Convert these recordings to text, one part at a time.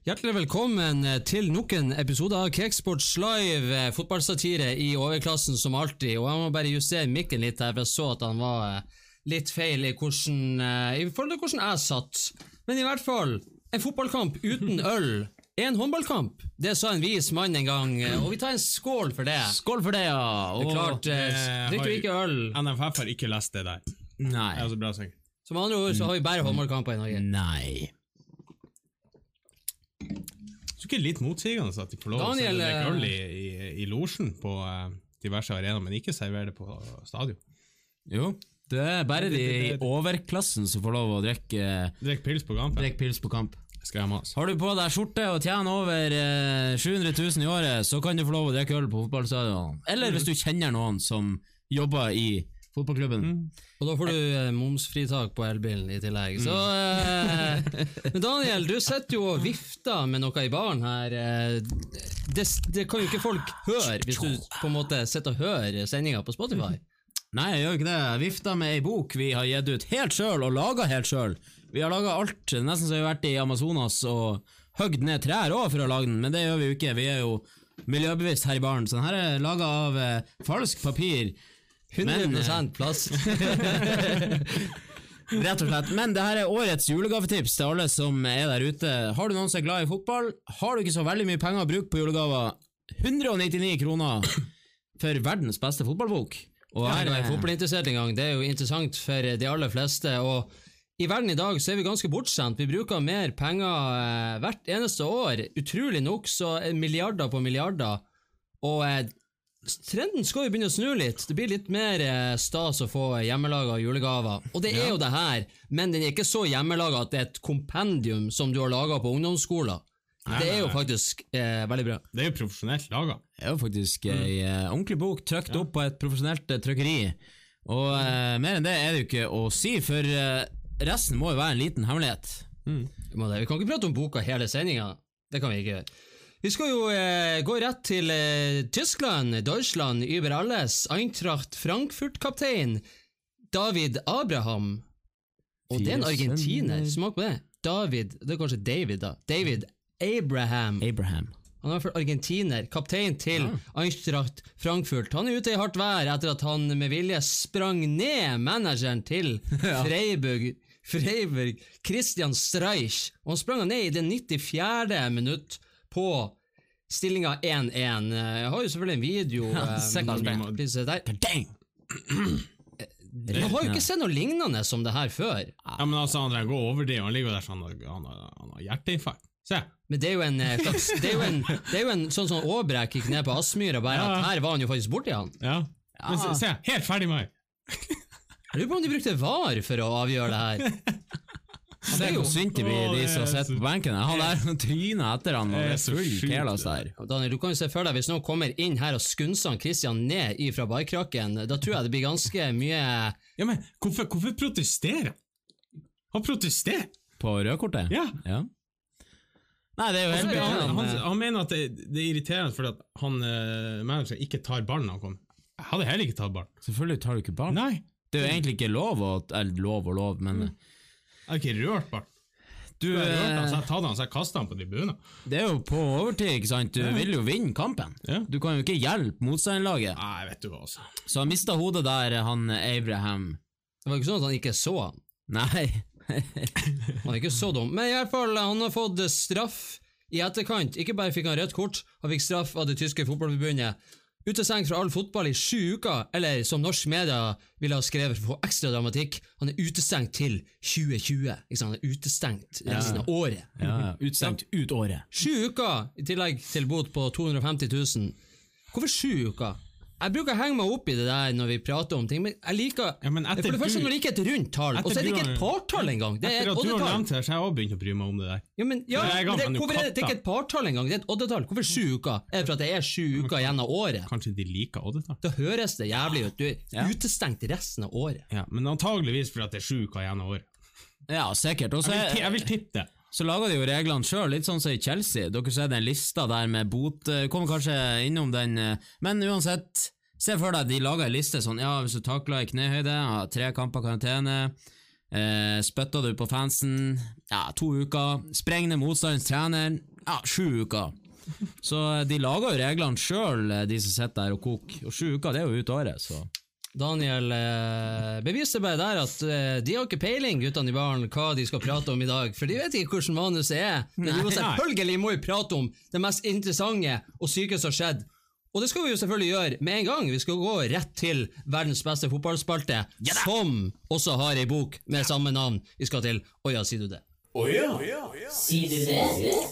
Hjertelig velkommen eh, til nok en episode av Cakesports live eh, fotballsatire i overklassen som alltid. Og jeg må bare justere mikken litt her, for jeg så at han var eh, litt feil i, hvordan, i forhold til hvordan jeg satt. Men i hvert fall, en fotballkamp uten øl en håndballkamp. Det sa en vis mann en gang, eh, og vi tar en skål for det. Skål for det, ja! Det er klart, eh, drikker du ikke øl NFF har ikke lest det der. Nei. Det er så bra. Som med andre ord så har vi bare håndballkamper i Norge. Nei. Så ikke litt motsigende at de får lov Daniel, til å drikke øl i, i, i losjen på uh, diverse arenaer, men ikke servere det på stadion? Jo, det er bare de i overklassen som får lov å drikke Drikk pils på kampen. drikke pils på kamp. Mas. Har du på deg skjorte og tjener over eh, 700 000 i året, så kan du få lov å drikke øl på fotballstadion. Eller hvis du kjenner noen som jobber i fotballklubben. Og da får du eh, momsfritak på elbilen i tillegg. Så eh, Men Daniel, du sitter jo og vifter med noe i baren her. eh, Det, det kan jo ikke folk høre hvis du på en måte sitter og hører sendinga på Spotify. Nei, jeg gjør ikke det. Jeg vifter med ei bok vi har gitt ut helt sjøl, og laga helt sjøl. Vi har laga alt, nesten som vi har vært i Amazonas og høgd ned trær òg for å lage den, men det gjør vi jo ikke. Vi er jo miljøbevisst her i baren, så den her er laga av eh, falsk papir. 100 Men, plast. Rett og slett. Men det her er årets julegavetips til alle som er der ute. Har du noen som er glad i fotball, har du ikke så veldig mye penger å bruke på julegaver, 199 kroner for verdens beste fotballbok. Og Jeg her er er fotballinteressert en gang. Det er jo interessant for de aller fleste. Og i verden i dag så er vi ganske bortskjemt. Vi bruker mer penger eh, hvert eneste år. Utrolig nok så er milliarder på milliarder. Og eh, trenden skal jo begynne å snu litt. Det blir litt mer eh, stas å få hjemmelaga julegaver. Og det er jo det her, men den er ikke så hjemmelaga at det er et kompendium som du har laga på ungdomsskolen. Det er jo faktisk eh, veldig bra. Det er jo profesjonelt laga. Det er jo faktisk ei eh, ordentlig bok trykt opp på et profesjonelt eh, trykkeri. Og mer enn det er det jo ikke å si, for resten må jo være en liten hemmelighet. Vi. Vi kan ikke prate om boka hele sendinga. Det kan vi ikke gjøre. Vi skal jo eh, gå rett til eh, Tyskland, Deutschland, über alles, Eintracht Frankfurt-kaptein David Abraham. Og det er en argentiner. Smak på det. David Det er kanskje David, da. David Abraham. Abraham. Han er i hvert fall argentiner, kaptein til Eintracht Frankfurt. Han er ute i hardt vær etter at han med vilje sprang ned manageren til Freiburg, Freiburg Christian Streich. Og han sprang ned i det 94. minutt på stillinga 1-1. Jeg har jo selvfølgelig en video. Ja. Dang! Jeg har jo ikke sett noe lignende som det her før. Ja, men altså, han trenger å overdrive. Han ligger jo der sånn han, har- hjerteinfarkt. Se. Men det er jo en eh, slags Det er jo en, det er jo en sånn sånn Aabrek gikk ned på Aspmyra, bare Ja. at her var han jo faktisk borti han. Ja. Men se, se, helt ferdig med meg. Jeg lurer på om de brukte VAR for å avgjøre det her. Det er jo synd det blir, de som er sitter på benken. Han der tryner etter han, og Det er så full kelas der. Daniel, du kan jo se for deg Hvis noen kommer inn her og skunser Christian ned ifra barkrakken, da tror jeg det blir ganske mye Ja, men hvorfor, hvorfor protesterer han? Han protesterer! På rødkortet? Ja. ja. Nei, det er jo helt Han, han, han, han mener at det, det er irriterende fordi at han uh, manageren ikke tar ballen når han kommer. Jeg hadde heller ikke tatt ballen. Selvfølgelig tar du ikke ballen. Nei, Det er jo egentlig ikke lov å Eller lov og lov, men jeg har ikke rørt barten. du du har rørt han, så eh, jeg tatt han, så jeg kastet han på tribunen. Det er jo på overtid, ikke sant? Du vil jo vinne kampen. Ja. Du kan jo ikke hjelpe motstanderlaget. Nei, vet du hva, altså. Så han mista hodet der, han Abraham. Det var ikke sånn at han ikke så han. Nei. Han er ikke så dum. Men i hvert fall, han har fått straff i etterkant. Ikke bare fikk han rødt kort, han fikk straff av det tyske fotballforbundet. Utestengt fra all fotball i sju uker, eller som norsk media ville ha skrevet for å få ekstra dramatikk, han er utestengt til 2020. Ikke sant? Han er utestengt resten av året. Ja, ja. Utestengt ut året. Sju uker i tillegg til bot på 250 000. Hvorfor sju uker? Jeg bruker å henge meg opp i det der når vi prater om ting, men jeg liker Ja, men For det første når det ikke er et rundt tall, og så er det ikke et partall engang. Det er Etter et at du har nevnt det, så har jeg også begynt å bry meg om det der. Ja, men, ja, men det, hvorfor er det, ikke et partall engang, det er et oddetall. Hvorfor sju uker? Er det for at det er sju uker igjen av året? Kanskje de liker oddetall? Da høres det jævlig ut. Du er utestengt resten av året. Ja, men antageligvis fordi det er sju uker igjen av året. Ja, sikkert. Også, Jeg vil, jeg vil tippe det. Så lager de jo reglene sjøl, litt sånn som i Chelsea. Dere ser den lista der med bot eh, Kommer kanskje innom den, eh, men uansett. Se for deg de lager en liste sånn, ja, hvis du takler i knehøyde, ja, tre kamper karantene, eh, spytter du på fansen, ja, to uker, Sprenger ned motstandens trener, ja, sju uker. Så eh, de lager jo reglene sjøl, de som sitter der og koker, og sju uker det er jo ut året, så Daniel eh, beviser bare der at eh, de har ikke peiling, guttene i baren, hva de skal prate om i dag, for de vet ikke hvordan manuset er. Men de må selvfølgelig må vi prate om det mest interessante og syke som har skjedd. Og det skal vi jo selvfølgelig gjøre med en gang. Vi skal gå rett til verdens beste fotballspalte, som også har ei bok med samme navn. Vi skal til Å ja, sier du det? Sier du det?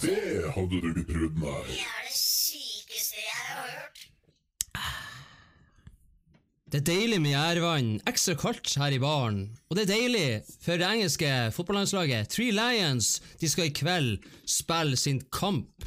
Det hadde du ikke trodd, nei. Det er det sykeste jeg har hørt. Det er deilig med gjærvann, ekstra kaldt her i baren. Og det er deilig for det engelske fotballandslaget. Three Lions de skal i kveld spille sin kamp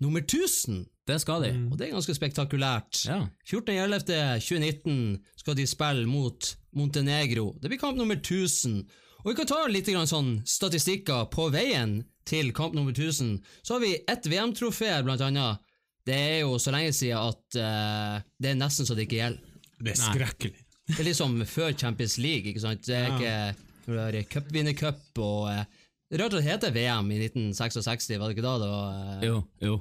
nummer 1000. det skal de. Og det er ganske spektakulært. Ja. 14.11.2019 skal de spille mot Montenegro. Det blir kamp nummer 1000. Og vi kan ta litt grann sånn statistikker på veien til kamp nummer 1000. Så har vi ett VM-trofé, blant annet. Det er jo så lenge siden at uh, det er nesten så det ikke gjelder. Det er skrekkelig. Det er liksom før Champions League, ikke sant? Det er ikke er cupvinnercup og eh, Rart at det heter VM i 1966, var det ikke da? det var, eh, Jo, jo.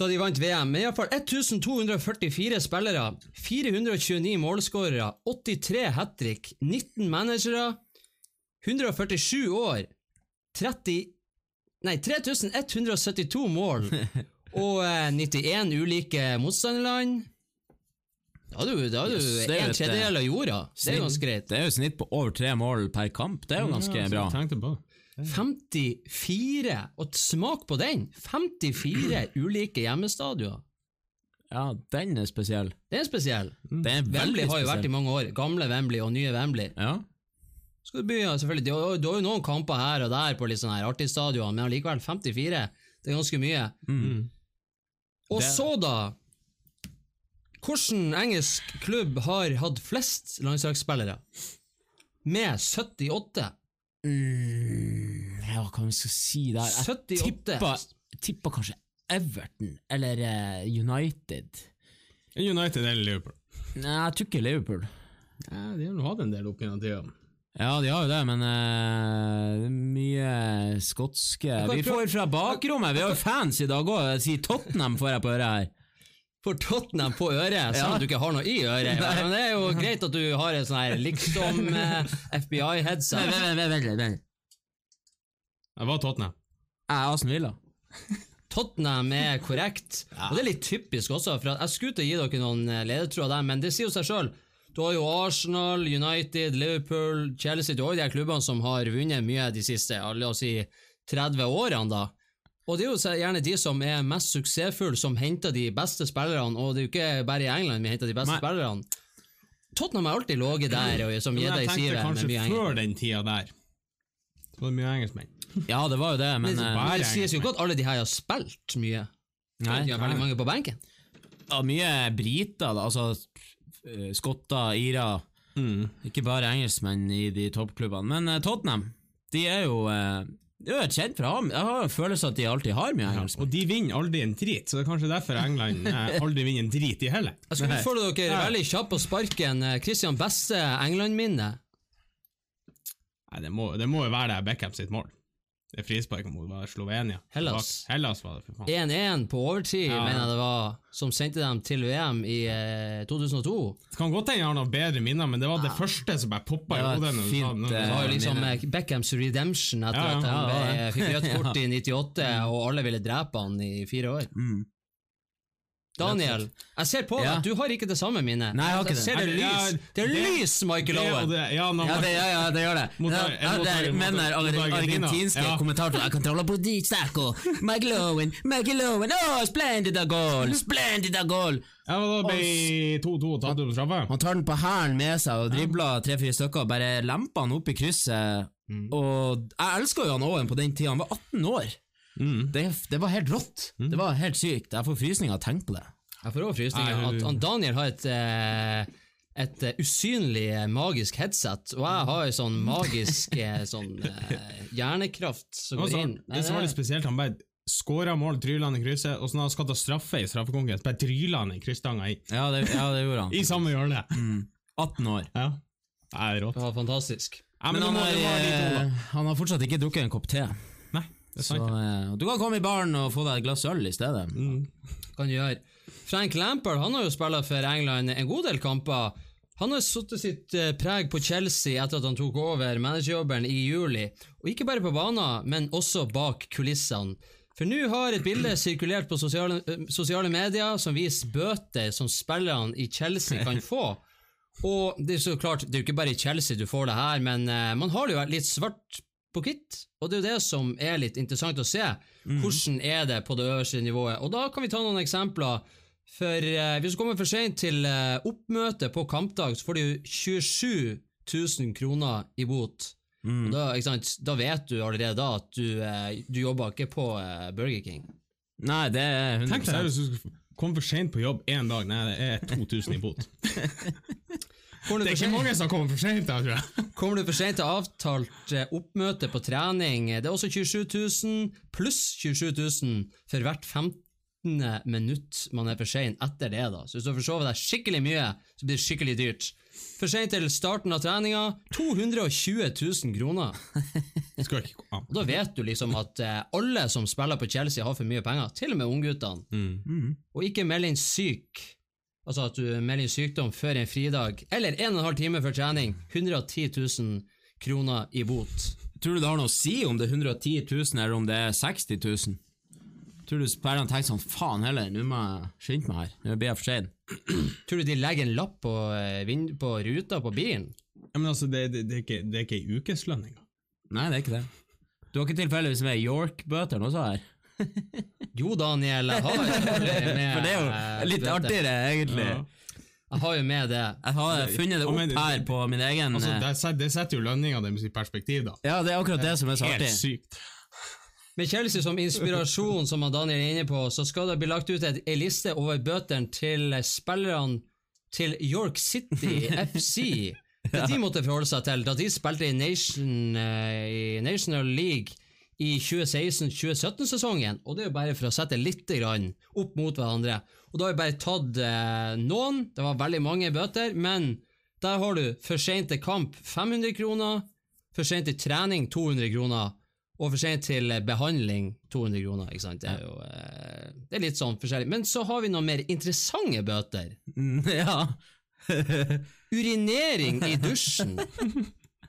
Da de vant VM. Men iallfall 1244 spillere, 429 målskårere, 83 hat trick, 19 managere, 147 år, 30 Nei, 3172 mål og eh, 91 ulike motstanderland. Da har du, da har du Yes, er en tredjedel av jorda. Det er ganske greit. Det er jo snitt på over tre mål per kamp. Det er jo ganske Ja, bra. jeg på det. 54, og smak på den! 54 ulike hjemmestadioner. Ja, den er spesiell. Det er spesiell. Den er Wembley har jo spesiell. vært i mange år. Gamle Wembley og nye Wembley. Ja. Skal du begynne, selvfølgelig, Du har du har jo noen kamper her og der på litt sånn her artige stadioner, men allikevel 54. Det er ganske mye. Mm. Og Det- så, da Hvilken engelsk klubb har hatt flest landslagsspillere? Med 78. Mm, ja, hva vi skal si der? Jeg 78. tipper, tipper kanskje Everton eller eh, United. United eller Liverpool. Nei, jeg tror ikke Liverpool. Ja, de har hatt en del opp gjennom tida. Ja, de har jo det, men uh, det er mye skotske Vi får fra bakrommet, vi har jo fans i dag òg. Sier Tottenham, får jeg på øret her. For Tottenham på øret, selv Ja. om du ikke har noe i øret. Nei. Men det er jo greit at du har en sånn her liksom eh, FBI-headset. Vent, vent, vent, vent, vent. Det var Tottenham. Jeg er Aston Villa. Tottenham er korrekt, og det er litt typisk også, for jeg skulle til å gi dere noen eh, ledetråder der, men det sier jo seg sjøl. Du har jo Arsenal, United, Liverpool, Chelsea, du har jo de her klubbene som har vunnet mye de siste la oss si 30 årene, da. Og det er jo gjerne de som er mest suksessfulle, som henter de beste spillerne, og det er jo ikke bare i England vi henter de beste Nei. spillerne. Tottenham har alltid ligget der, og som gjedda jeg tenkte kanskje før den tida der. Så var det mye engelskmenn. Ja, det var jo det, men Men Det, det sies jo godt alle de her har spilt mye. Nei, de har veldig mange på benken. ja, mye briter, da. Altså eh, skotter, irer. Mm. Ikke bare engelskmenn i de toppklubbene. Men eh, Tottenham, de er jo de er kjent fra ham. ha Jeg har en følelse at de alltid har mye Ja, og de vinner aldri en drit, så det er kanskje derfor England eh, aldri vinner en drit, de heller. Jeg skal utfordre dere Ja. veldig kjapt på sparken. Eh, Christian beste England-minne? Nei, det må, det må jo være det Beckham sitt mål. Det frisparket mot var Slovenia. Hellas. Bak- Hellas var det, for faen. 1-1 på overtid, Ja. mener jeg det var, som sendte dem til VM i eh, 2002. Det kan godt hende jeg har noen bedre minner, men det var det første som bare poppa i Det var hodet. et når du fint, sa det. Eh, Det var jo liksom minne. eh, Beckhams redemption etter Ja, ja, at han ja, ble, ja. fikk rødt kort i 98, og alle ville drepe han i fire år. Mm. Daniel, jeg ser på Ja. at du har ikke det samme minnet. Nei, jeg har ikke det. ser det lys. Det er lys, Michael Owen! Ja, det, ja, ja, det gjør det. Ja, det er, argentinske Ja. kommentatorer. Jeg controller på ditt sterke Michael Owen, Michael Owen, oh, a goal, splendid a goal. Ja, og da ble 2-2 tatt ut på straffe. Han tar den på hælen med seg og dribler tre-fire stykker, bare lemper han opp i krysset. Og jeg elska jo han Owen på den tida, han var 18 år. Mm. Det, det var helt rått. Det var helt sykt. Jeg får frysninger av å tenke på det. Jeg får også frysninger. At han Daniel har et eh, et eh, usynlig eh, magisk headset, og jeg har en sånn magisk sånn eh, hjernekraft som går inn. Nei, det som var litt spesielt, han bare skåra mål, dryla han i krysset, og så når han skal ta straffe i straffekonkurranse, bare dryla han i kryssstanga i, Ja, det, ja, det gjorde han. i samme hjørne. 18 år. Ja. Det er rått. det var fantastisk. Ja, Men men han, er, han har fortsatt ikke drukket en kopp te. Så sant. eh, du kan komme i baren og få deg et glass øl i stedet. kan du gjøre. Frank Lampard han har jo spilt for England en god del kamper. Han har satt sitt eh, preg på Chelsea etter at han tok over managerjobben i juli. Og ikke bare på banen, men også bak kulissene. For nå har et bilde sirkulert på sosiale, eh, sosiale medier som viser bøter som spillerne i Chelsea kan få. Og det er så klart, det er jo ikke bare i Chelsea du får det her, men man har det jo litt svart på hvitt. Og det er jo det som er litt interessant å se. Hvordan er det på det øverste nivået? Og da kan vi ta noen eksempler. For eh, hvis du kommer for sent til eh, oppmøte på kampdag, så får du 27 000 kroner i bot. Og da, ikke sant, da vet du allerede da at du, eh, du jobber ikke på eh, Burger King. Nei, det er 100 Tenk deg hvis du skulle komme for sent på jobb én dag. Nei, det er 2000 i bot. Kommer du Det er ikke mange som kommer for sent, da, tror jeg. Kommer du for sent til avtalt eh, oppmøte på trening, det er også 27 000, pluss 27 000 for hvert 15. minutt man er for sein etter det. da. Så hvis du forsover deg skikkelig mye, så blir det skikkelig dyrt. For seint til starten av treninga 220 000 kroner. Og Da vet du liksom at eh, alle som spiller på Chelsea, har for mye penger. Til og med ungguttene. Mm. Og ikke meld inn syk. Altså at du melder inn sykdom før en fridag, eller en og en halv time før trening. 110 000 kroner i bot. Tror du det har noe å si om det er 110 000 eller om det er 60 000? Tror du spillerne tenker sånn faen heller, nå må jeg skynde meg her, nå blir jeg for sein. Tror du de legger en lapp på, eh, vind- på ruta på bilen? Ja, men altså, det, det, det er ikke, det er ikke ei ukeslønn engang. Nei, det er ikke det. Du har ikke tilfeldigvis med York-bøter også her? Jo, Daniel, jeg har jo selvfølgelig med For det er eh, jo litt bøter. artigere, egentlig. Jeg har jo med det. Jeg har funnet det Ja, men opp her på min egen Altså, eh, det, set- setter jo lønninga deres i perspektiv, da. Ja, det er akkurat det som er så artig. Helt sykt. Med Chelsea som inspirasjon, som Daniel er inne på, så skal det bli lagt ut en liste over bøtene til spillerne til York City FC. Det de måtte forholde seg til da de spilte i, Nation, eh, i National League i 2016-2017-sesongen. Og det er jo bare for å sette litt grann opp mot hverandre. Og da har vi bare tatt eh, noen, det var veldig mange bøter, men der har du for sent til kamp 500 kroner, for sent til trening 200 kroner, og for sent til eh, behandling 200 kroner. ikke sant? Det er jo eh, det er litt sånn forskjellig. Men så har vi noen mer interessante bøter. Mm, Ja. Urinering i dusjen.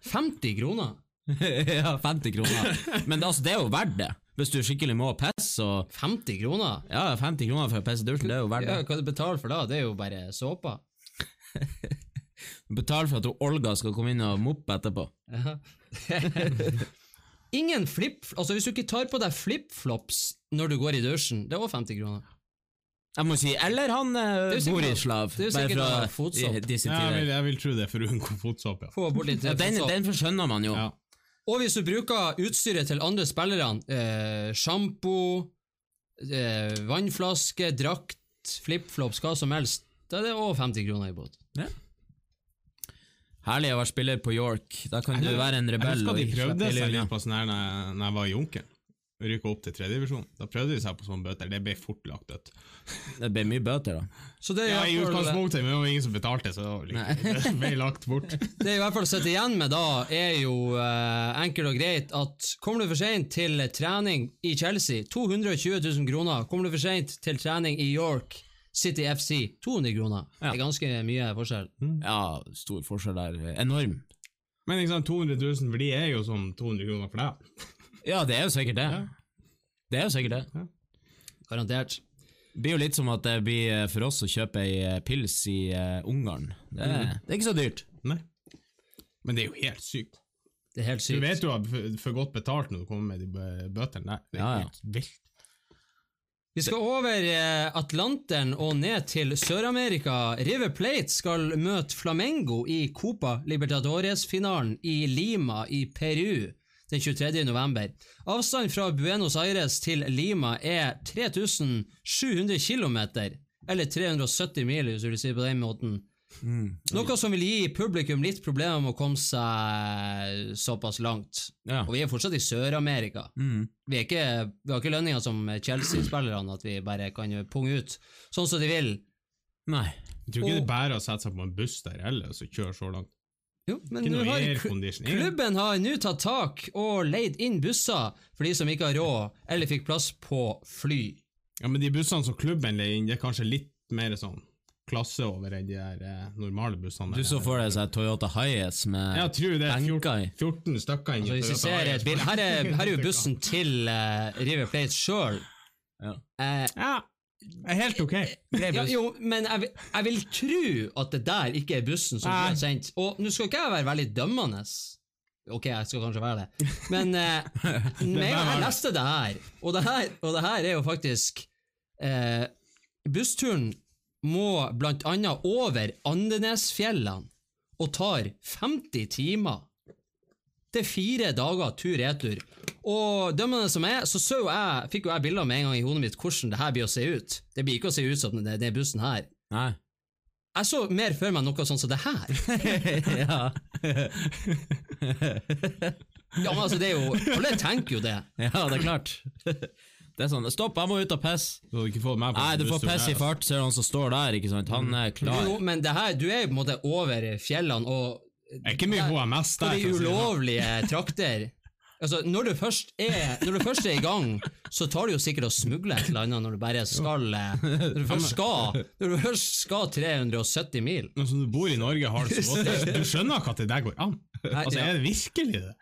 50 kroner. ja, 50 kroner. Men altså, det er jo verdt det. Hvis du skikkelig må pisse og 50 kroner? Ja, 50 kroner for å pisse i dusjen, det er jo verdt Ja, det. hva du betaler for da? Det er jo bare såpa. Betal for at Olga skal komme inn og moppe etterpå. Ingen flip... Altså, hvis du ikke tar på deg flipflops når du går i dusjen, det er også 50 kroner. Jeg må si, eller han eh, Det Borislav. det er jo sikkert fra fotsopp. i disse Ja, jeg, vil, jeg vil tro det for å unngå fotsopp, ja. Få bort litt Ja, den, den forskjønner man jo. ja. Og hvis du bruker utstyret til andre spillere, eh, sjampo, eh, vannflaske, drakt, flipflops, hva som helst, da er det òg 50 kroner i bot. Herlig å være spiller på York. Da kan du være en rebell. Jeg husker de prøvde seg litt på sånn her når jeg, når jeg var i Junkeren. Rykke opp til tredjedivisjon. Da prøvde de seg på sånne bøter. Det ble fort lagt dødt. Det ble mye bøter, da. Så det er, Ja, i utgangspunktet, men det var ingen som betalte, så det ble lagt bort. det jeg i hvert fall sitter igjen med da, er jo eh, enkelt og greit at kommer du for seint til trening i Chelsea, 220 000 kroner. Kommer du for seint til trening i York City FC, 200 kroner. Det er ganske mye forskjell. Ja, stor forskjell der. Enorm. Men ikke sant, 200 000 for de er jo som 200 kroner for deg. Ja, det er jo sikkert det. Det er jo sikkert det. Garantert. Det blir jo litt som at det blir eh, for oss å kjøpe ei eh, pils i eh, Ungarn. Det, er- det er ikke så dyrt. Nei. Men det er jo helt sykt. Det er helt sykt. Du vet jo at du får- for godt betalt når du kommer med de bøtene der. Det er Ja, ja. helt vilt. Vi skal over Atlanteren og ned til Sør-Amerika. River Plate skal møte Flamengo i Copa Libertadores-finalen i Lima i Peru den 23. november. Avstanden fra Buenos Aires til Lima er 3700 km, eller 370 mil, hvis du vil si det på den måten. Noe som vil gi publikum litt problemer med å komme seg såpass langt. Ja. Og vi er fortsatt i Sør-Amerika. Mm. Vi, vi har ikke lønninger som Chelsea-spillerne, at vi bare kan punge ut sånn som de vil. Nei. Jeg tror ikke det er bare å sette seg på en buss der heller, og så kjøre så langt. Jo, men Ikke nå noe har kl- klubben har nå tatt tak og leid inn busser for de som ikke har råd eller fikk plass på fly. Ja, men de bussene som klubben leier inn, det er kanskje litt mer sånn klasse over enn de der eh, normale bussene. Du så for deg seg Toyota Hiace med Jeg tror det er 14, 14 stykker inni altså, Toyota ser et Hiace. her, er- her er jo bussen til uh, River Plate sjøl. Ja. Eh, Ja, er helt ok. ja, jo, men jeg, jeg vil tro at det der ikke er bussen som blir sendt. Og nå skal ikke jeg være veldig dømmende. Ok, jeg skal kanskje være det, men eh, gang jeg leste det her, og det her, og det her er jo faktisk eh, Bussturen må blant annet over Andenesfjellene og tar 50 timer. Det er fire dager tur-retur. Og dømmende som er, så, så jeg, fikk jo jeg bilder med en gang i hodet mitt hvordan det her blir å se ut. Det blir ikke å se ut som den, bussen her. Nei. Jeg så mer for meg noe sånn som det her. ja. Ja, men altså, det er jo Alle tenker jo det. ja, det er klart. Det er sånn Stopp, jeg må ut og pisse. Du får meg på Nei, du får pisse i fart, ser du han som står der, ikke sant. Han er klar. Jo, men det her, du er jo på en måte over fjellene og Det er ikke mye HMS på der. de for å si det sånn. ulovlige trakter. Altså, når du først er Når du først er i gang, så tar du jo sikkert å smugle et eller annet når du bare skal eh, Når du først skal Når du først skal 370 mil. Men som du bor i Norge, har det så godt. Du skjønner ikke at det der går an. Altså. Er det virkelig det?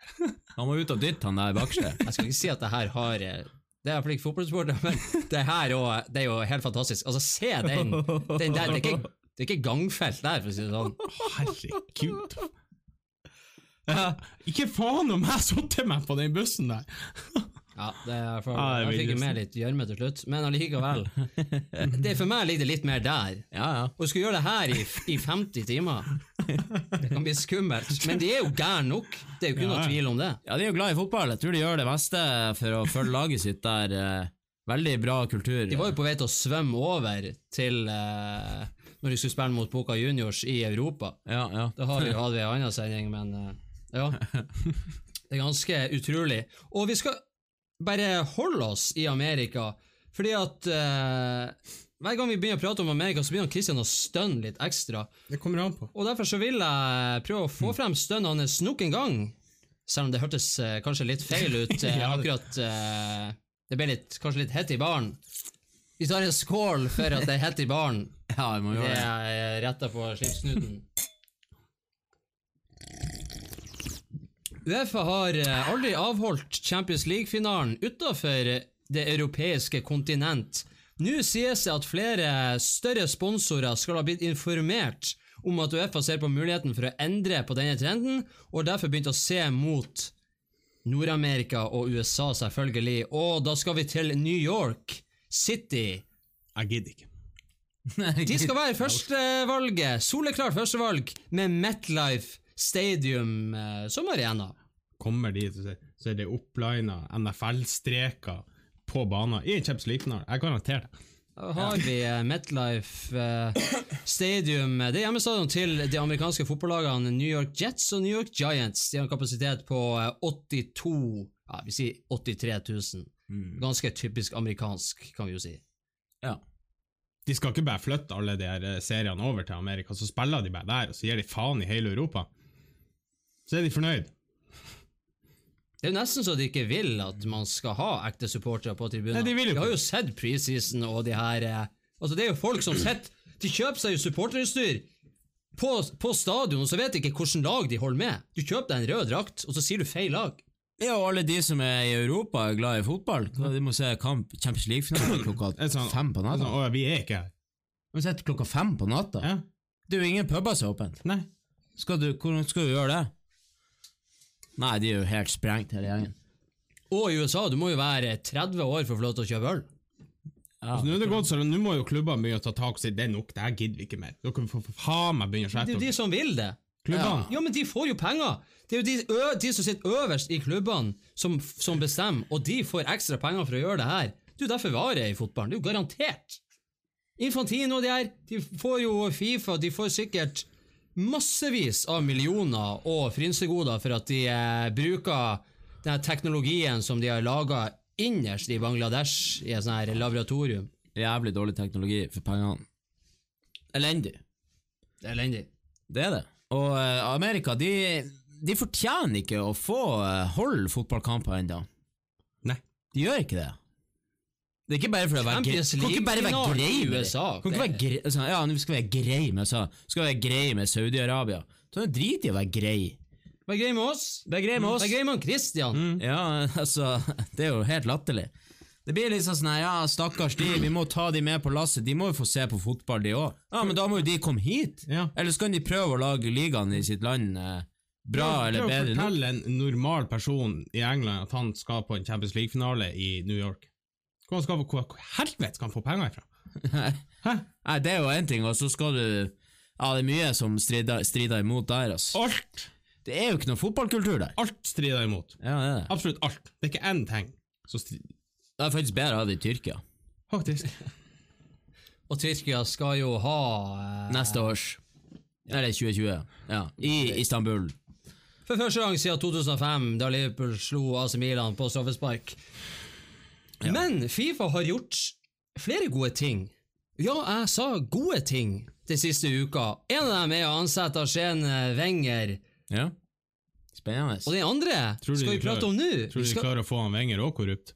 Han må ut og dytte han der bakste. Jeg skal ikke si at det her har eh, Det er iallfall ikke fotballsport, men det her også, det er jo helt fantastisk. Altså, se den! den der, det, er ikke, det er ikke gangfelt der, for å si det sånn. Herregud. Ikke faen om jeg satte meg på den bussen der! Ja, det er for, er jeg fikk med litt gjørme til slutt, men allikevel. Det, for meg ligger det litt mer der. Ja, ja. Å skulle gjøre det her i, i 50 timer, det kan bli skummelt. Men de er jo gærne nok, det er jo ikke Ja, noe tvil om det. Ja, de er jo glad i fotball. Jeg tror de gjør det beste for å følge laget sitt der. eh, Veldig bra kultur. De var jo på vei til å svømme over til eh, når de skulle spille mot Boca Juniors i Europa. Ja, ja. Da har vi jo hatt en annen sending, men eh, ja. Det er ganske utrolig. Og vi skal bare holde oss i Amerika, fordi at eh, hver gang vi begynner å prate om Amerika, så begynner Christian å stønne litt ekstra. Det kommer an på. Og derfor så vil jeg prøve å få frem stønnet hans nok en gang, selv om det hørtes eh, kanskje litt feil ut eh, Ja, det- akkurat eh, Det ble litt, kanskje litt hett i baren. Vi tar en skål for at det er hett i baren. ja, jeg må Det gjøre det. er retta på slipsnuten. Uefa har eh, aldri avholdt Champions League-finalen utenfor det europeiske kontinent. Nå sies det at flere større sponsorer skal ha blitt informert om at Uefa ser på muligheten for å endre på denne trenden, og derfor begynt å se mot Nord-Amerika og USA, selvfølgelig. Og da skal vi til New York City. Jeg gidder ikke. De skal være førstevalget, soleklart førstevalg, med MetLife Stadium eh, som arena. Kommer de, så er det opplina NFL-streker på banen i en Champions League-finale. Jeg garanterer det. Da har vi eh, MetLife eh, Stadium. Det er hjemmestadion til de amerikanske fotballagene New York Jets og New York Giants. De har en kapasitet på eh, 82 ja, vi sier 83 000. Ganske typisk amerikansk, kan vi jo si. Ja. De skal ikke bare flytte alle de her eh, seriene over til Amerika, så spiller de bare der, og så gir de faen i hele Europa. Så er de fornøyd. Det er jo nesten så de ikke vil at man skal ha ekte supportere på tribunen. Nei, de vil jo Vi har jo sett preseason og de her eh, Altså, det er jo folk som sitter De kjøper seg jo supporterutstyr på, på stadion, og så vet de ikke hvilket lag de holder med. Du kjøper deg en rød drakt, og så sier du feil lag. Ja, og alle de som er i Europa er glad i fotball. De må se kamp Champions League-finale klokka sånn- fem på natta. Sånn, å, vi er ikke her. De sitter klokka fem på natta. Ja. Det er jo ingen puber som er åpent. Nei. Skal du, hvordan skal du gjøre det? Nei, de er jo helt sprengt, hele gjengen. Og i USA, du må jo være 30 år for å få lov til å kjøpe øl. Ja. Altså, nå er det godt, så Nå må jo klubbene begynne å ta tak og si det er nok, det her gidder vi ikke mer. Dere får faen meg begynne å Det er jo de som vil det. Klubbene. Ja, men de får jo penger! Det er jo de, ø, de som sitter øverst i klubbene, som, som bestemmer, og de får ekstra penger for å gjøre det her. Det er jo derfor varer i fotballen. Det er jo garantert. Infantino og de her, de får jo Fifa, de får sikkert massevis av millioner og frynsegoder for at de eh, bruker den teknologien som de har laga innerst i Bangladesh, i et sånt her laboratorium. Jævlig dårlig teknologi for pengene. Elendig. Elendig. Det er det. Og eh, Amerika, de, de fortjener ikke å få eh, holde fotballkamper ennå. Nei. De gjør ikke det. Det er ikke bare for å være grei. Kan ikke bare være grei med. USA, Kan ikke være grei, sånn, ja, nå skal vi være grei med USA. Skal vi være grei med Saudi-Arabia. Så drit i å være grei. Vær grei med oss. Vær grei med oss. Vær grei med Christian. Christian. Ja, altså, det er jo helt latterlig. Det blir liksom sånn ja, stakkars de, vi må ta de med på lasset, de må jo få se på fotball de òg. Ja, men da må jo de komme hit. Ja. Eller så kan de prøve å lage ligaen i sitt land eh, bra eller bedre. Prøv å fortelle en normal person i England at han skal på en Champions League-finale i New York. Hvor skal, hvor, hvor helvete skal han få penger ifra? Hæ? Nei, det er jo én ting, og så skal du Ja, det er mye som strider, strider imot der, altså. Alt! Det er jo ikke noe fotballkultur der. Alt strider imot. Ja, det er det. Absolutt alt. Det er ikke én ting som strider Det er faktisk bedre å ha det i Tyrkia. Faktisk. Og Tyrkia skal jo ha eh, Neste års. Eller 2020. Ja. I Istanbul. For første gang siden 2005, da Liverpool slo AC Milan på straffespark. Men Fifa har gjort flere gode ting. Ja, jeg sa gode ting de siste uka. En av dem er å ansette Arsene Wenger. Ja. Spennende. Og den andre Tror skal de vi prate om nå. Tror du de skal- klarer å få han Wenger òg korrupt?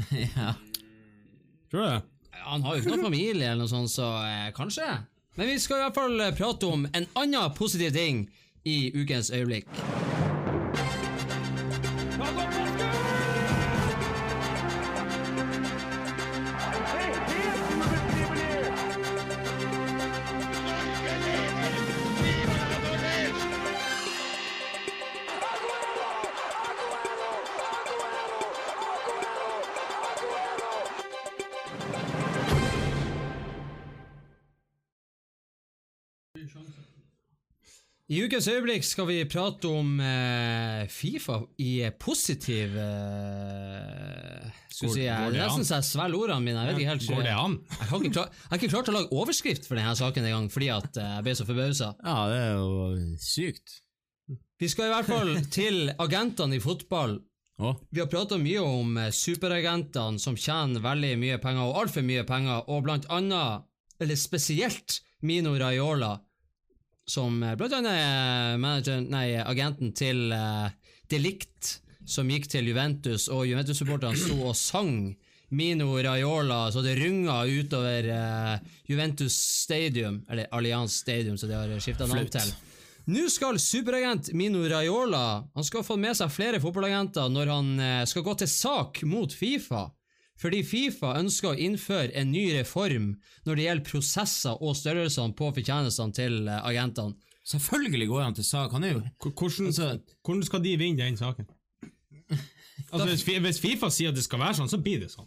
ja. Tror du det? Han har jo ikke noen familie eller noe sånt, så eh, kanskje. Men vi skal i hvert fall eh, prate om en annen positiv ting i ukens øyeblikk. I ukens øyeblikk skal vi prate om eh, Fifa i positiv eh, vi si, er nesten så jeg svelger ordene mine. Jeg vet ikke helt Går det an? Jeg har ikke, klar, jeg har ikke klart å lage overskrift for denne saken engang, fordi at eh, jeg ble så forbausa. ja, det er jo sykt. Vi skal i hvert fall til agentene i fotball. Vi har prata mye om eh, superagentene som tjener veldig mye penger, og altfor mye penger, og blant annet, eller spesielt, Mino Raiola, som eh, blant annet er nei, agenten til uh, Delict, som gikk til Juventus, og Juventus-supporterne sto og sang Mino Raiola, så det runga utover uh, Juventus Stadium, eller Allianz Stadium, så de har skifta navn til. Nå skal superagent Mino Raiola Han skal få med seg flere fotballagenter når han uh, skal gå til sak mot Fifa. Fordi Fifa ønsker å innføre en ny reform når det gjelder prosesser og størrelsene på fortjenestene til eh, agentene. Selvfølgelig går han til sak. Han er jo Hvordan, Altså- hvordan skal de vinne den saken? Altså, hvis, hvis Fifa sier at det skal være sånn, så blir det sånn.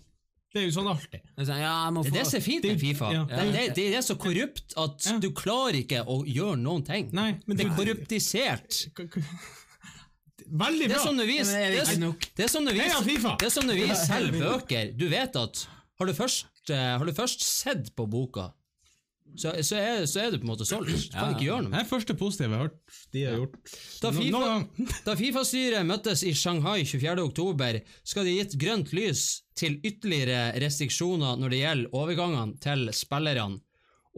Det er jo sånn alltid. Det er sånn, ja, Det er det som er fint med Fifa. ja. Det, det, det er så korrupt at Ja. du klarer ikke å gjøre noen ting. Nei, men det er det- korruptisert. Veldig Det bra! er som du viser er det det er, det er som når vi, Heia FIFA! det er som når vi selger bøker. Du vet at har du først, eh, har du først sett på boka, så, så, er, så er du på en måte solgt. Du kan ikke gjøre noe. Det er første positive jeg har hørt de har gjort. Da FIFA-styret FIFA møttes i Shanghai 24. oktober, skal de gitt grønt lys til ytterligere restriksjoner når det gjelder overgangene til spillerne.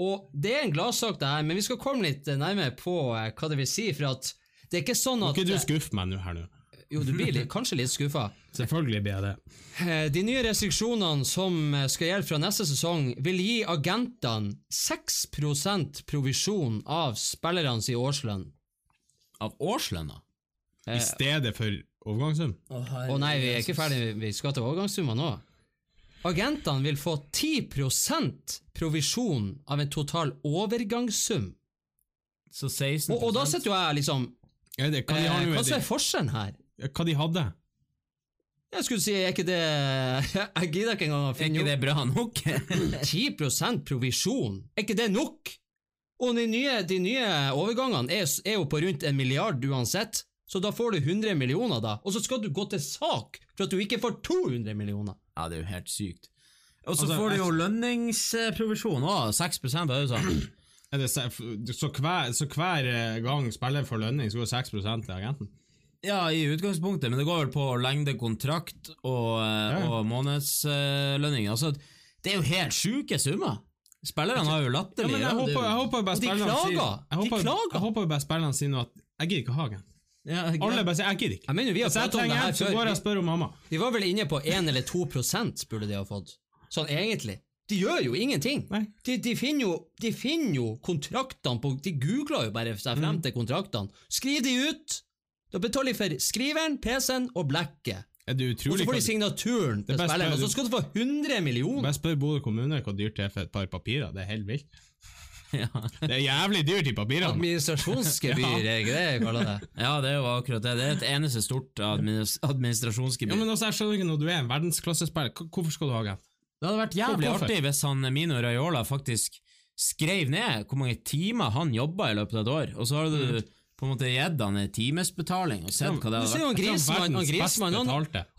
Og det er en gladsak, det her, men vi skal komme litt nærmere på eh, hva det vil si, for at det er ikke sånn at Må ikke du skuffe meg nå her nå? Jo, du blir litt, kanskje litt skuffa. Selvfølgelig blir jeg det. Eh, De nye restriksjonene som eh, skal gjelde fra neste sesong, vil gi agentene 6 provisjon av spillernes i årslønn. Av årslønna? I stedet for overgangssum. Å nei, vi er ikke ferdig, vi skal til overgangssumma nå. Agentene vil få 10% provisjon av en total overgangssum. Så 16 Og, og da sitter jo jeg liksom Ja, det, hva, de har eh, Hva er forskjellen her? hva de hadde? Jeg skulle si, er ikke det Jeg gidder ikke engang å finne Er ikke det bra nok? 10 provisjon, er ikke det nok? Og de nye, de nye overgangene er, er jo på rundt en milliard uansett, så da får du 100 millioner da, og så skal du gå til sak for at du ikke får 200 millioner. ja, det er jo helt sykt. Og så Altså, får du jo lønningsprovisjon òg. 6 er det sånn. Det, så, hver, så hver eh, gang spiller får lønning, så går 6 til agenten? Ja, i utgangspunktet, men det går vel på lengde kontrakt og, eh, Ja, ja. og månedslønning. altså, det er jo helt sjuke summer! Spillerne har jo latterlig ja, jeg jeg håper bare spillerne sier nå at jeg gidder ikke ha agent. ja, Alle bare sier 'jeg gidder ikke'. Jeg mener, vi har pratet om det her så går jeg og spør om mamma. Vi var vel inne på 1 eller 2% burde de ha fått. Sånn egentlig. De gjør jo ingenting. De, de, finner jo, de finner jo kontraktene på De googler jo bare seg Mm. frem til kontraktene. Skriv de ut! Da betaler de for skriveren, PC-en og blekket. Er Og så får de signaturen til spilleren, er og så skal du få 100 millioner! Bare spør Bodø kommune hvor dyrt det er for et par papirer. Det er helt vilt. Ja. Det er jævlig dyrt, i papirene. Administrasjonsgebyr, er ikke det kaller det? ja, det er jo akkurat det. Det er et eneste stort administ administrasjonsgebyr. Ja, men også, jeg skjønner ikke når du er en verdensklassespiller, hvorfor skal du ha agent? Det hadde vært jævlig artig hvis han Mino Raiola faktisk skrev ned hvor mange timer han jobba i løpet av et år, og så har du på en måte gitt han en timesbetaling og sett hva det Du hadde vært. jo han Grismann, han,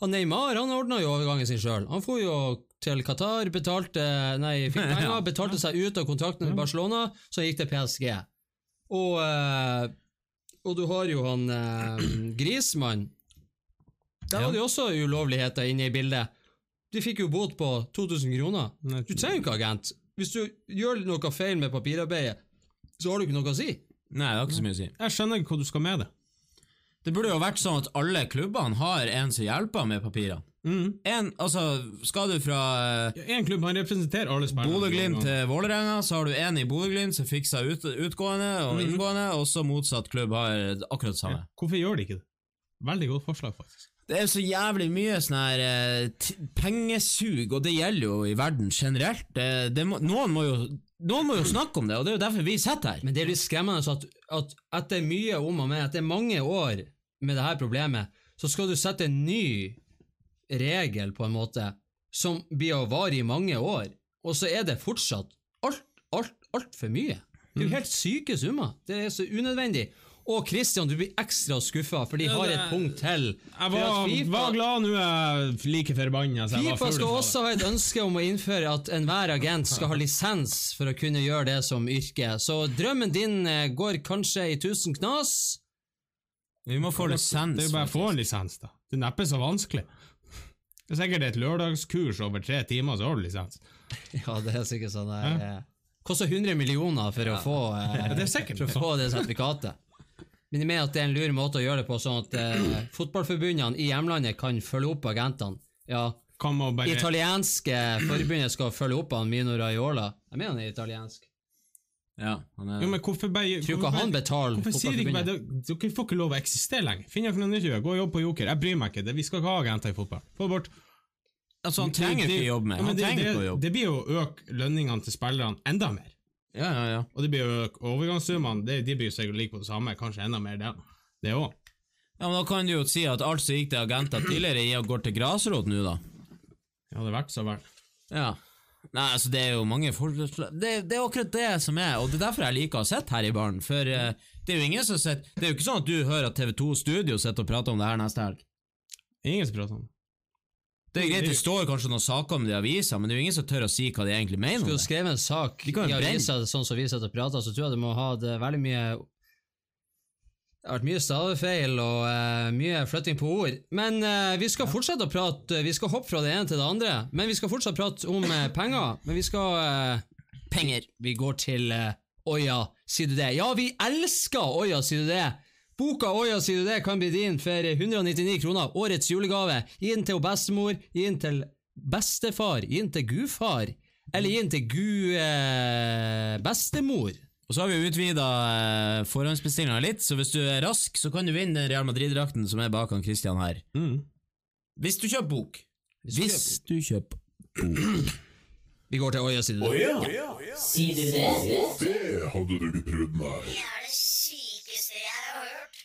han, Neymar han ordna jo overgangen sin sjøl. Han for jo til Qatar, betalte Nei, fikk penger, Ja. betalte seg ut av kontrakten med Barcelona, så gikk til PSG. Og eh, Og du har jo han eh, Grismann. Der var det også ulovligheter inne i bildet. De fikk jo bot på 2000 kroner. Du trenger jo ikke agent. Hvis du gjør noe feil med papirarbeidet, så har du ikke noe å si. Nei, det har ikke så mye å si. Jeg skjønner ikke hva du skal med det. Det burde jo vært sånn at alle klubbene har en som hjelper med papirene. Mm. En, altså, skal du fra eh, En klubb han representerer alle spillerne. Bodø-Glimt til Vålerenga, så har du en i Bodø-Glimt som fikser ut, utgående og inngående, og så motsatt klubb har akkurat det samme. Hvorfor gjør de ikke det? Veldig godt forslag, faktisk. Det er så jævlig mye sånn her eh, pengesug, og det gjelder jo i verden generelt. Det, det må, noen, må jo, noen må jo snakke om det, og det er jo derfor vi sitter her. Men det er litt skremmende at, at etter mye om og med, etter mange år med det her problemet, så skal du sette en ny regel, på en måte, som blir å vare i mange år, og så er det fortsatt alt, alt, altfor mye. Det er jo helt syke summer. Det er så unødvendig. Og Christian, du blir ekstra skuffa, for de Ja, har et punkt til. Jeg var, FIFA- var glad nå er jeg like forbanna som jeg var Fifa skal også ha et ønske om å innføre at enhver agent skal ha lisens for å kunne gjøre det som yrke. Så drømmen din eh, går kanskje i tusen knas. Vi må få lisens. Det er jo bare å få en lisens, da. Det er neppe så vanskelig. Det er sikkert et lørdagskurs over tre timer, så har du lisens. Ja, det er sikkert sånn der eh, Koster 100 millioner for å få ja, det For å få det sertifikatet. Men jeg mener at det er en lur måte å gjøre det på, sånn at eh, fotballforbundene i hjemlandet kan følge opp agentene. Ja, bare italienske forbundet skal følge opp han Mino Raiola. Jeg mener han er italiensk. Ja, han er... Jo, men hvorfor bare Tror ikke han betaler Hvorfor sier ikke bare. Dere får ikke lov å eksistere lenger. Finn dere noe nytt å gjøre. Gå og jobb på Joker. Jeg bryr meg ikke. Det- Vi skal ikke ha agenter i fotball. Få det bort. Altså, han trenger Det- ikke jobbe mer. Han det, trenger ikke å jobbe. det blir jo å øke lønningene til spillerne enda mer. Ja, ja, ja. Og det blir jo overgangssummene. Det- De blir sikkert like på det samme, kanskje enda mer det. Det òg. Ja, men Da kan du jo si at alt som gikk til agenter tidligere, i- går til grasrot nå, da. Ja, det har vært så vel. Ja. Nei, altså det er jo mange forslag det, det er akkurat det som er, og det er derfor jeg liker å sitte her i baren. For uh, det er jo ingen som sitter Det er jo ikke sånn at du hører at TV2 Studio sitter og prater om det her neste helg. Ingen som prater om det. Det er greit, det står kanskje noen saker om det i avisa, men det er jo ingen som tør å si hva de egentlig mener Skulle du det. skrevet en sak i avisa sånn som vi sitter og prater, så tror jeg du må ha det veldig mye Det har vært mye stavefeil og uh, mye flytting på ord. Men uh, vi skal fortsette å prate Vi skal hoppe fra det ene til det andre. Men vi skal fortsatt prate om uh, penger. Men vi skal eh, Penger. Vi går til eh, Oja, sier du det? Ja, vi elsker Oja, sier du det? Boka Oja, sier du det, kan bli din for 199 kroner. Årets julegave. Gi den til bestemor, gi den til bestefar, gi den til gudfar. Eller gi den til gu... Eh, bestemor. Og så har vi utvida eh, forhåndsbestillinga litt, så hvis du er rask, så kan du vinne den Real Madrid-drakten som er bak han Christian her. Mm. Hvis du kjøper bok. Hvis du kjøper bok. Vi går til Oja, sier du det? Sier du det? Det hadde du ikke prøvd meg. Det er det sykeste jeg har hørt.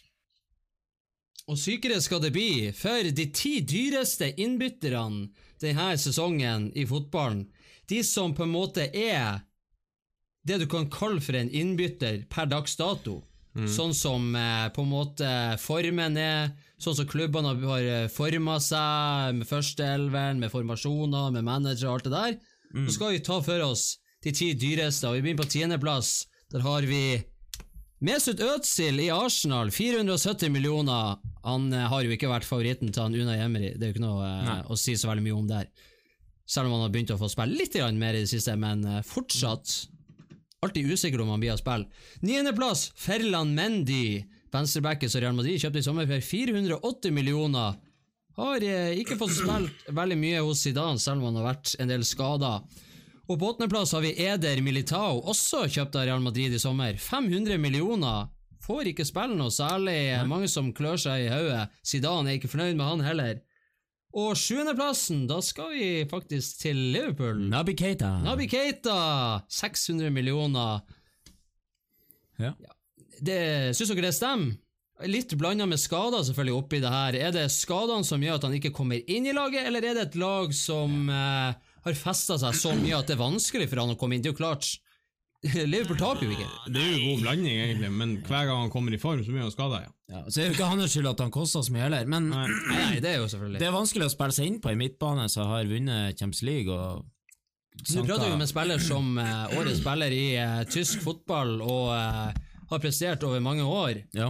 Og sykere skal det bli, for de ti dyreste innbytterne denne sesongen i fotballen, de som på en måte er det du kan kalle for en innbytter per dags dato, sånn som eh, på en måte formen er, sånn som klubbene har eh, forma seg med førsteelveren, med formasjoner, med manager og alt det der, så skal vi ta for oss de ti dyreste, og vi begynner på tiendeplass. Der har vi Mesut Özil i Arsenal, 470 millioner. Han eh, har jo ikke vært favoritten til han Una Emery, det er jo ikke noe eh, Nei. å si så veldig mye om der. Selv om han har begynt å få spille litt mer i det siste, men eh, fortsatt alltid usikker om han blir å spille. Niendeplass, Ferland Mendy. Venstrebacken som Real Madrid kjøpte i sommer for 480 millioner. Har ikke fått spilt veldig mye hos Zidane, selv om han har vært en del skada. Og på åttendeplass har vi Eder Militao, også kjøpt av Real Madrid i sommer. 500 millioner. Får ikke spille noe særlig, mange som klør seg i hodet. Zidane er ikke fornøyd med han heller. Og sjuendeplassen, da skal vi faktisk til Liverpool. Nabi Keita. Nabi Keita, 600 millioner. Ja. Det, Syns dere det stemmer? Litt blanda med skader selvfølgelig oppi det her. Er det skadene som gjør at han ikke kommer inn i laget, eller er det et lag som eh, har festa seg så mye at det er vanskelig for han å komme inn? Det er jo klart, Liverpool taper jo ikke. Det er jo god blanding, egentlig, men hver gang han kommer i form, så blir han skada. Ja. Ja, så er det jo ikke hans skyld at han koster så mye heller, men Nei. Nei, det er jo selvfølgelig det er vanskelig å spille seg inn på en midtbane som har vunnet Champions League og du prater jo med en spiller som eh, årets spiller i eh, tysk fotball og eh, har prestert over mange år. Ja.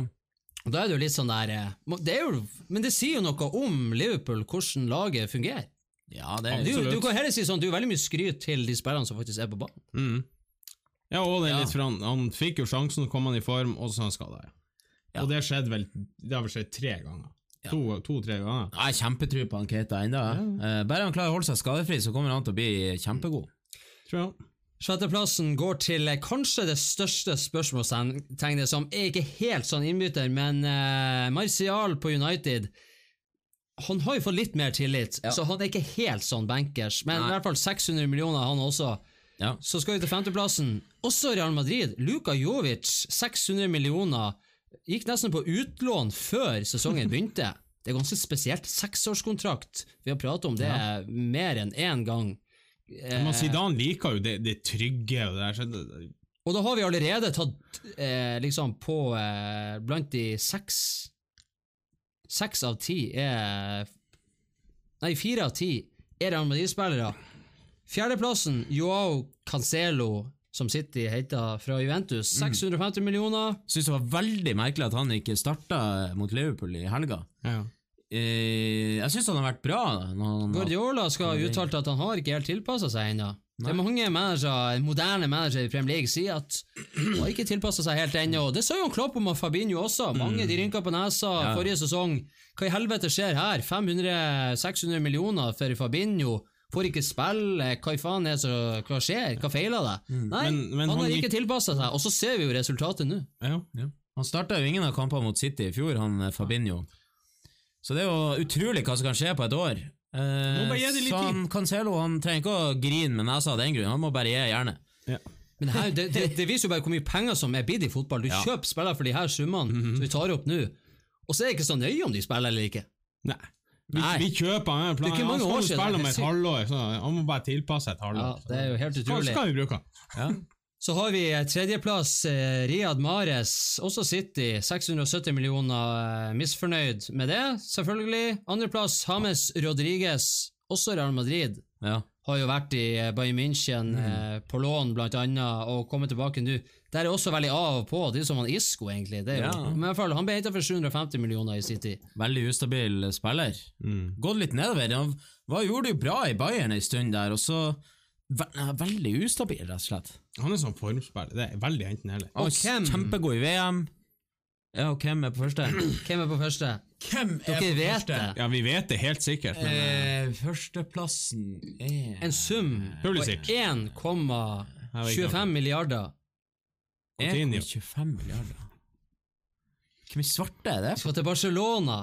Og Da er det jo litt sånn der eh, det er jo, Men det sier jo noe om Liverpool, hvordan laget fungerer. Ja, det Du, du kan heller si sånn, du er veldig mye skryt til de spillerne som faktisk er på banen. Mm. ja, og det er Ja. litt for han, han fikk jo sjansen, kom han i form, og så han skada. Ja. Ja. Og det skjedde vel Det har vel skjedd tre ganger. To- To-tre ganger. Jeg har kjempetro på han Keita ennå. Ja. bare han klarer å holde seg skadefri, så kommer han til å bli kjempegod. Tror jeg. Sjetteplassen går til eh, kanskje det største spørsmålstegnet, som er ikke helt sånn innbytter, men uh, Martial på United Han har jo fått litt mer tillit, så han er ikke helt sånn bankers, men Nei. i hvert fall 600 millioner, han også. Ja. Så skal vi til femteplassen. Også Real Madrid. Luka Jovic, 600 millioner. Gikk nesten på utlån før sesongen begynte. Det er ganske spesielt. Seksårskontrakt. Vi har pratet om det mer enn én gang. Men Zidane liker jo det, det trygge og det der. Og da har vi allerede tatt eh, liksom på eh, blant de seks Seks av ti er Nei, fire av ti er Real Madrid-spillere. Fjerdeplassen, Joao Cancelo, som City heter, fra Juventus. 650 millioner. Syns det var veldig merkelig at han ikke starta mot Liverpool i helga. ja. Eh, jeg syns han har vært bra. Guardiola skal ha uttalt at han har ikke helt tilpassa seg ennå. Det er mange managere, moderne managere i Premier League sier at han har ikke tilpassa seg helt ennå. Det sa jo Klopp om Fabinho også. Mange de rynka på nesa Ja. forrige sesong. Hva i helvete skjer her? 500-600 millioner for Fabinho. Får ikke spille. Hva faen er det som hva skjer? Hva feiler det? Nei, Men- men han han har ikke tilpassa seg, og så ser vi jo resultatet nå. Ja. Han starta jo ingen av kampene mot City i fjor, han eh, Fabinho. Så det er jo utrolig hva som kan skje på et år. Eh, så han, Cancelo han trenger ikke å grine med nesa av den grunn, han må bare gi jernet. Men det, her, det, det, det viser jo bare hvor mye penger som er bidd i fotball. Du Ja. kjøper spillere for de her summene som vi tar opp nå, og så er det ikke så nøye om de spiller eller ikke. Nei. Vi, vi kjøper han. Er Han skal jo spille om et halvår, så han må bare tilpasse et Ja, halvår. det er jo helt utrolig. skal vi bruke han. Ja. Så har vi tredjeplass, eh, Riyad Mares, også City. 670 millioner, eh, misfornøyd med det, selvfølgelig. Andreplass, James Rodriguez, også Real Madrid. Ja. Har jo vært i eh, Bayern München, Mm. eh, på lån blant annet, og kommet tilbake nå. Der er også veldig av og på. Det er som han Isco, egentlig. Det er jo, Ja. Men i hvert fall, han ble henta for 750 millioner i City. Veldig ustabil spiller. Mm. Gått litt nedover. Han var, gjorde det jo bra i Bayern en stund der, og så Veldig ustabil, rett og slett. Han er sånn formspiller. Det er veldig enten-eller. Og hvem- Kjempegod i VM. Ja, og hvem er på første? Hvem er på første? Hvem Dere vet det. Ja, vi vet det helt sikkert, men eh, Eh, førsteplassen er En sum på 1,25 milliarder. 1,25 milliarder. Hvor mye svarte er det? Vi Skal til Barcelona.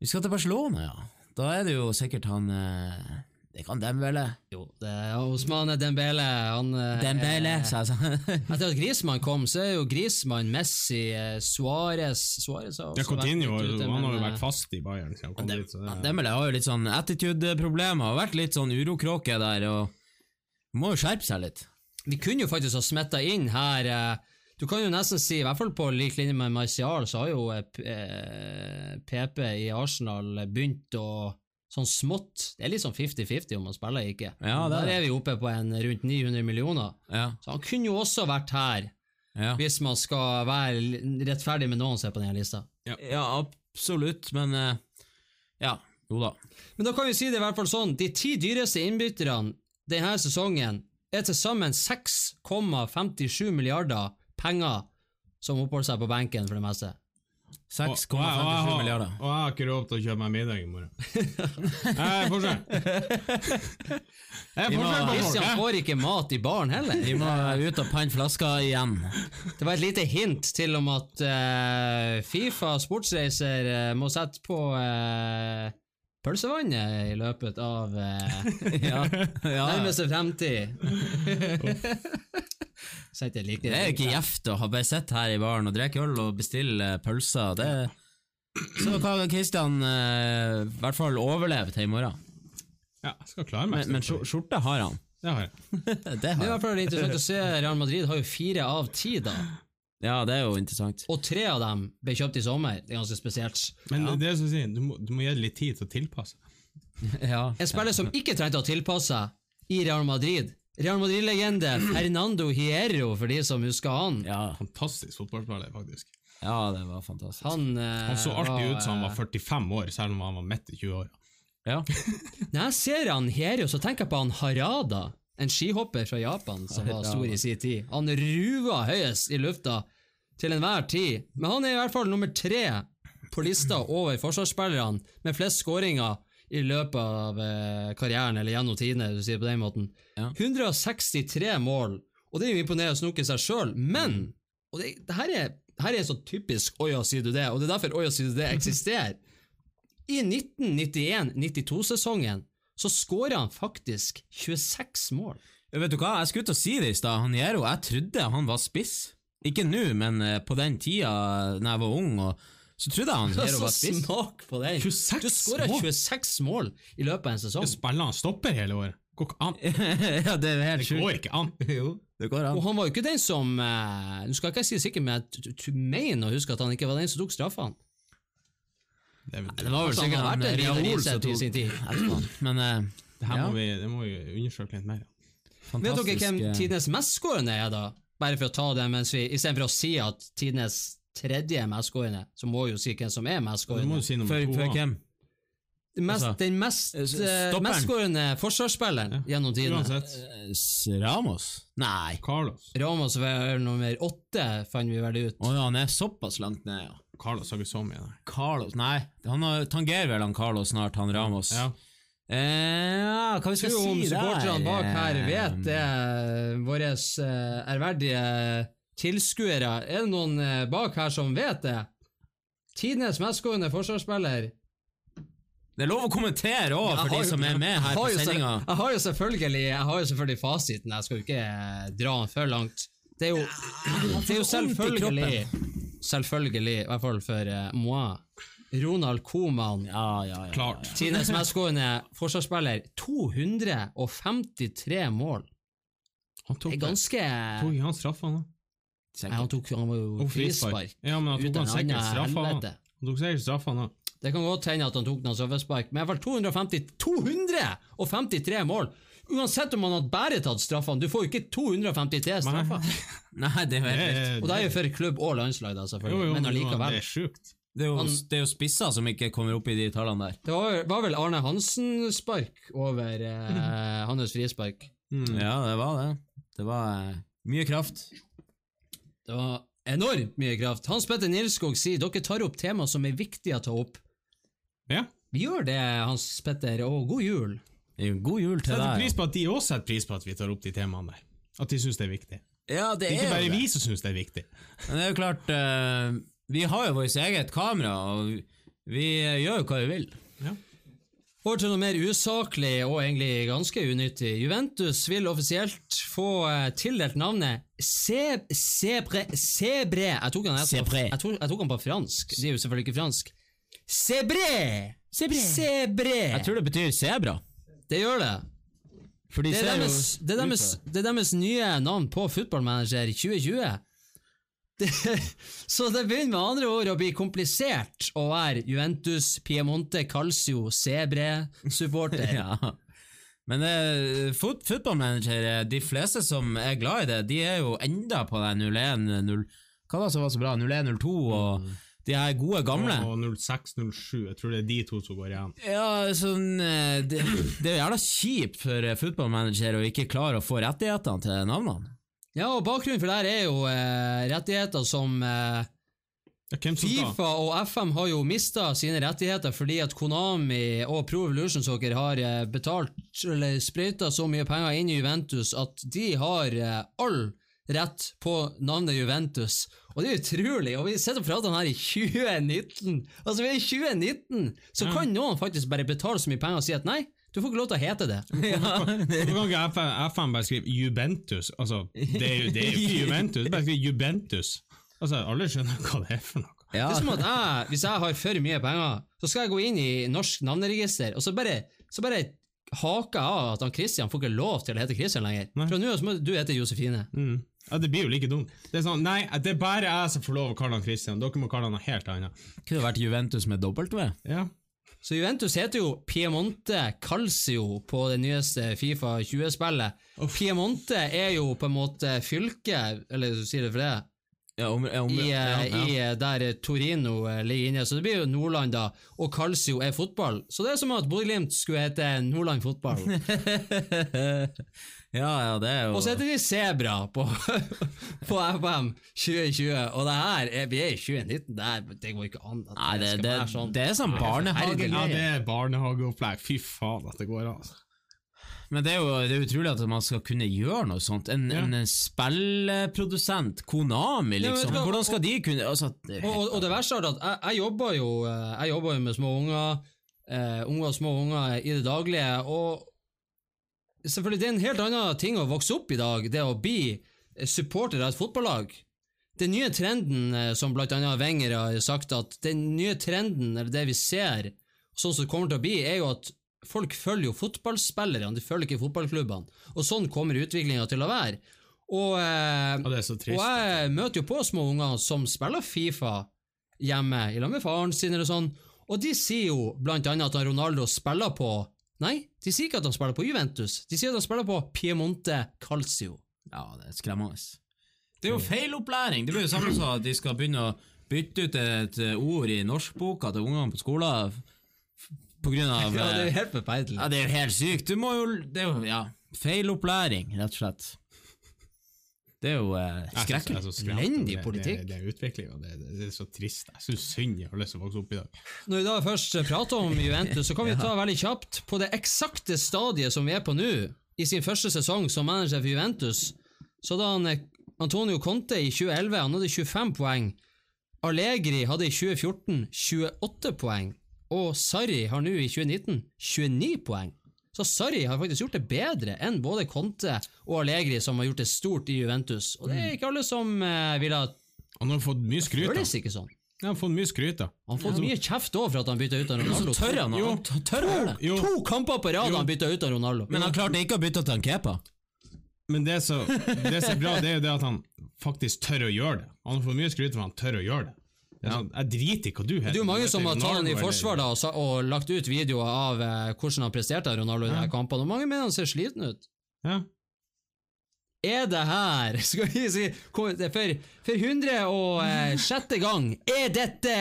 Vi skal til Barcelona, ja. Da er det jo sikkert han eh, Det kan Dembele. Jo, det er Osmane Dembele. Han, eh, Dembele, eh, sa jeg sånn. Etter at Grismann kom, så er jo Grismann, Messi, eh, Suárez Suárez har ja, også Coutinho vært litt ute, han har jo vært fast i Bayern kom dit. Så det, Dembele har jo litt sånn attitude-problemer, har vært litt sånn urokråke der, og må jo skjerpe seg litt. Vi kunne jo faktisk ha smetta inn her eh, Du kan jo nesten si, i hvert fall på lik linje med Martial, så har jo eh, PP i Arsenal begynt å sånn smått Det er litt sånn 50-50 om han spiller eller ikke. Ja, det er Der er vi oppe på en rundt 900 millioner. Ja, Så han kunne jo også vært her, ja. hvis man skal være rettferdig med noen som er på denne lista. ja absolutt, men eh, Ja, jo da. Men da kan vi si det i hvert fall sånn, de ti dyreste innbytterne denne sesongen er til sammen 6,57 milliarder penger som oppholder seg på benken for det meste. Og- og jeg- og jeg 6,57 milliarder. Og jeg har ikke råd til å kjøpe meg middag i morgen. Det er forskjell. Det er forskjell på folk. Christian får ikke mat i baren heller. Vi må ut og panne flasker igjen. Det var et lite hint til om at uh, Fifa sportsreiser uh, må sette på eh, pølsevannet i løpet av eh, Ja, ja. nærmeste fremtid. Det er jo ikke gjevt å ha bare sitte her i baren og drikke øl og bestille pølser. Det Så kan Kristian eh, i hvert fall overleve til i morgen. Ja, jeg skal klare meg. Men, men skjorte har han. Det har jeg. Det Det er i har hvert fall interessant å se. Real Madrid har jo fire av ti, da. Ja, det er jo interessant. Og tre av dem ble kjøpt i sommer. Det er ganske spesielt. Men det er som sier, si, du må, du må gi det litt tid til å tilpasse. Ja. En spiller som ikke trengte å tilpasse seg i Real Madrid. Real Madrid-legende Fernando Hierro, for de som husker han. Ja, Fantastisk fotballspiller, faktisk. ja, det var fantastisk. Han, eh, Han så alltid ut som han eh, var 45 år, selv om han var midt i 20-åra. Ja. Når jeg ser han Hierro, så tenker jeg på han Harada. En skihopper fra Japan som var stor i sin tid. Han ruva høyest i lufta til enhver tid. Men han er i hvert fall nummer tre på lista over forsvarsspillerne med flest skåringer i løpet av eh, karrieren, eller gjennom tidene, du sier det på den måten. Ja. 163 mål, og det er jo imponerende å snoke seg sjøl, men og det, det her er, her er så typisk Oja, sier du det, og det er derfor Oja, sier du det, eksisterer. I 1991-92-sesongen så skåra han faktisk 26 mål. Vet du hva, jeg skulle til å si det i stad. Han Jero, jeg trodde han var spiss. Ikke nå, men eh, på den tida da jeg var ung, og så trodde jeg han Jero var spiss. smak på den! 26 Du skåra 26 mål i løpet av en sesong. Spiller han stopper hele året? Går ikke an. ja, det er helt Det går ikke an. Jo, det går Og han var jo ikke den som eh, Nå skal ikke jeg si sikkert, men jeg mener å huske at han ikke var den som tok straffene. Det, er- Det var vel Altså, sikkert han vært en Raoul Raoul i sin tid. Men uh, det her Ja. må vi, det må vi undersøke litt mer. Vet dere hvem eh, tidenes mestskårende er, da? Bare for å ta det mens vi Istedenfor å si at tidenes tredje er mestskårende, så må vi jo si hvem som er mestskårende. si nummer For, for hvem? Den mest, altså, den mest, eh, mestskårende forsvarsspilleren gjennom tidene. Ramos? Nei. Carlos. Ramos var nummer åtte, fant vi vel ut. Å ja, han er såpass langt ned, ja. Carlos har ikke så mye der. Carlos Nei, han tangerer vel han Carlos snart, han Ramos. Ja. Eh, ja, hva vi skal Tror om si der? supporterne bak her Eh, vet det, våre eh, ærverdige tilskuere. Er det noen eh, bak her som vet det? Tidenes mestskårende forsvarsspiller. Det er lov å kommentere òg, for de som er med her på sendinga. Jeg har jo selvfølgelig Jeg har jo selvfølgelig fasiten, jeg skal jo ikke eh, dra den for langt. Det er jo, det er jo selvfølgelig Selvfølgelig, i hvert fall for uh, moi, Ronald Koman. Ja, ja, ja. Klart. Tidenes mestskårende forsvarsspiller. 253 mål. Han Det tok, er ganske tok ikke han straffa, da? Nei, han tok han var jo frispark. Ja, men han tok han sikkert straffa, han. Han tok sikkert straffa, han. Det kan godt hende at han tok noen straffespark, men i hvert fall 250 253 mål! Uansett om han hadde bare tatt straffene, du får jo ikke 253 straffer. Nei, det er jo helt vilt. Og det er jo for klubb og landslag, da, selvfølgelig, jo, jo, men allikevel. det er sjukt. Det er, jo, Han- det er jo spisser som ikke kommer opp i de tallene der. Det var, var vel Arne Hansen-spark over eh, hans frispark. Mm. Ja, det var det. Det var eh, mye kraft. Det var enormt mye kraft. Hans Petter Nilskog sier dere tar opp tema som er viktige å ta opp. Ja. Vi gjør det, Hans Petter, og god jul. God jul til Setter deg. pris på at de også setter pris på at vi tar opp de temaene. At de syns det er viktig. Ja, det Det er ikke bare det. vi som syns det er viktig. Men det er jo klart, eh, vi har jo vårt eget kamera, og vi, eh, gjør jo hva vi vil. Ja. Over til noe mer usaklig og egentlig ganske unyttig. Juventus vil offisielt få eh, tildelt navnet Se- Sebre Sebre Jeg tok han, jeg, Sebre. jeg, tok, jeg tok han på fransk. Det er jo selvfølgelig ikke fransk. Sebre! Sebre! Jeg tror det betyr sebra. Det gjør det. For de Det er, deres, det, er deres, det er deres nye navn på Football Manager 2020. det, så det begynner med andre ord å bli komplisert å være Juventus, Piemonte, Calcio, Sebre-supporter. Ja. Men eh, fot fotballmanager, eh, de fleste som er glad i det, de er jo enda på den 01-0 Hva var det som var så bra? 01-02 og de her gode gamle. Og 06-07, jeg tror det er de to som går igjen. Ja, sånn eh, Det, det er jævla kjipt for eh, fotballmanager å ikke klare å få rettighetene til navnene. Ja, og bakgrunnen for det her er jo eh, rettigheter som eh? Fifa og FM har jo mista sine rettigheter fordi at Konami og Pro Evolution Soccer har eh, betalt eller sprøyta så mye penger inn i Juventus at de har eh, all rett på navnet Juventus. Og det er utrolig, og vi sitter og prater om her i 2019! Altså, vi er i 2019! Så kan noen faktisk bare betale så mye penger og si at nei, du får ikke lov til å hete det. Hvorfor kan ikke FM bare skrive Juventus? Altså, det er jo, det er jo ikke Juventus, bare skriv Juventus. Altså, alle skjønner hva det er for noe. Det er som at jeg, hvis jeg har for mye penger, så skal jeg gå inn i norsk navneregister, og så bare, så bare haker jeg av at han Christian får ikke lov til å hete Christian lenger. Nei. Fra nå av må du hete Josefine. Mm. Ja, Det blir jo like dumt. Det er sånn, Nei, det er bare jeg som får lov å kalle han Christian. Dere må kalle han noe helt annet. Kunne det vært Juventus med W? Ja. Så Juventus heter jo Piemonte Calcio på det nyeste Fifa 20-spillet. Piemonte er jo på en måte fylket, eller du sier det for det, Ja, om, ja, om, i, ja, eh, ja. i eh, der Torino eh, ligger inne. Så det blir jo Nordland, da. Og Calcio er fotball. Så det er som at Bodø-Glimt skulle hete Nordland Fotball. ja, ja, det er jo Og så heter de Sebra på, på FM 2020, og det her er, vi er i 2019, det, er, det går ikke an. At Nei, det, skal det, være sånn. det er sånn Ja, det er barnehageopplegg. Fy faen at det går an. altså. Men det er jo det er utrolig at man skal kunne gjøre noe sånt. En, Ja. en spillprodusent, Konami, liksom. Ja, Hvordan skal de kunne altså, det, Og, og, og det verste er at jeg, jeg jobber jo eh, Jeg jobber jo med små unger, eh, unger og små unger i det daglige, og selvfølgelig det er en helt annen ting å vokse opp i dag, det å bli eh, supporter av et fotballag. Den nye trenden, eh, som blant annet Wenger har sagt, at den nye trenden, eller det vi ser, sånn som det kommer til å bli, er jo at folk følger jo fotballspillerne, de følger ikke fotballklubbene. Og sånn kommer utviklinga til å være. Og eh, er så trist. og jeg møter jo på små unger som spiller Fifa hjemme, i lag med faren sin eller sånn, og de sier jo blant annet at Ronaldo spiller på Nei, de sier ikke at han spiller på Juventus, de sier at han spiller på Piemonte Calcio. Ja, det er skremmende. Det er jo feilopplæring. Det blir jo samme som at de skal begynne å bytte ut et eh, ord i norskboka til ungene på skolen på grunn av Ja, det er eh, jo helt forferdelig. Ja, det er jo helt sykt. Du må jo Det er jo ja, feilopplæring, rett og slett. Det er jo eh, skrekkelig. politikk. Det, det er utvikling, og det, det, det er så trist. Jeg syns synd i alle som vokser opp i dag. Når vi da først prater om Juventus, så kan vi ta veldig kjapt på det eksakte stadiet som vi er på nå, i sin første sesong som manager for Juventus, så da han eh, Antonio Conte i 2011 han hadde 25 poeng, Allegri hadde i 2014 28 poeng, og Sarri har nå i 2019 29 poeng. Så Sarri har faktisk gjort det bedre enn både Conte og Allegri, som har gjort det stort i Juventus. Og det er ikke alle som eh, vil ha Han har fått mye skryt. Føles ikke sånn. Han har fått mye skryt. da. Han har fått mye kjeft òg for at han bytta ut av Ronaldo. Tør han Jo. han tør han det? Jo, To kamper på rad har han bytta ut av Ronaldo. Men han klarte ikke å bytte til en kepa. men det som det som er bra, det er jo det at han faktisk tør å gjøre det. Han har fått mye skryt for at han tør å gjøre det. Er sånn, jeg driter i hva du heter. Det er jo mange som har tatt han i forsvar da, og, og lagt ut videoer av eh, hvordan han presterte Ronaldo i denne kampen kampene, og mange mener han ser sliten ut. Ja. Er det her Skal vi si For, for 106. gang Er dette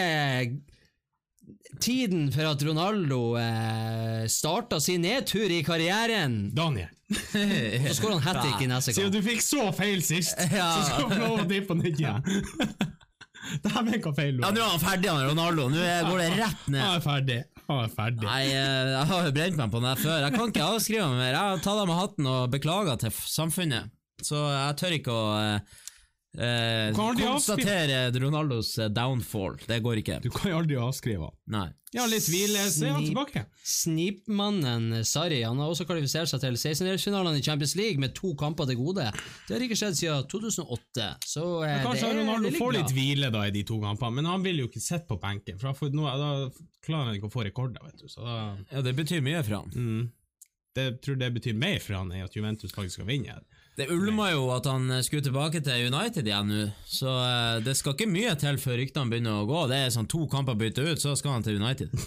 tiden for at Ronaldo eh, starta sin nedtur i karrieren? Daniel, Så skårer han hat trick i neste siden du fikk så feil sist, Ja. så skal du få lov å på nytt igjen. Det her med hva feil Ja, nå er han ferdig, han Ronaldo. Nå går det rett ned. Han er ferdig. Han er ferdig. Nei, eh, jeg har jo brent meg på den her før. Jeg kan ikke avskrive meg mer. Jeg har tatt av meg hatten og beklaga til samfunnet. Så jeg tør ikke å eh, eh, Hva har de konstatere Ronaldos eh, downfall. Det går ikke. Du kan jo aldri avskrive han. Nei. Ja, litt hvile, så er han tilbake. Snipmannen Sarri han har også kvalifisert seg til 16-delsfinalene i Champions League med to kamper til gode. Det har ikke skjedd siden 2008, så eh, Men kanskje det er Ronaldo får litt hvile da i de to kampene, men han vil jo ikke sitte på benken, for da, får, nå, da klarer han ikke å få rekorder, vet du. Så da, Ja, det betyr mye for han. mm, det tror det betyr mer for han enn at Juventus faktisk skal vinne. Det ulma jo at han skulle tilbake til United igjen nå, så eh, det skal ikke mye til før ryktene begynner å gå. Det er sånn to kamper bytta ut, så skal han til United.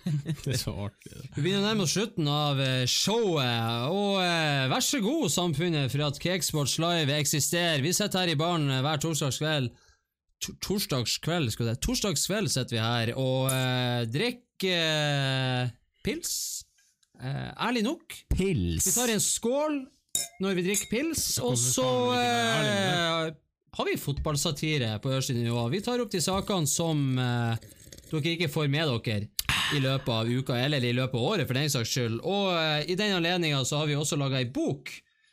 Det er så artig. Vi begynner å nærme oss slutten av eh, showet, og eh, vær så god, samfunnet, for at Cakesports Live eksisterer. Vi sitter her i baren hver hver torsdagskveld. Torsdags torsdagskveld, skal det Torsdagskveld sitter vi her og eh, drikker pils. Eh, ærlig nok. Pils. Vi tar en skål når vi drikker pils, og så eh, har vi fotballsatire på øverste nivå. Vi tar opp de sakene som eh, dere ikke får med dere i løpet av uka, eller i løpet av året, for den saks skyld. Og eh, i den anledninga så har vi også laga ei bok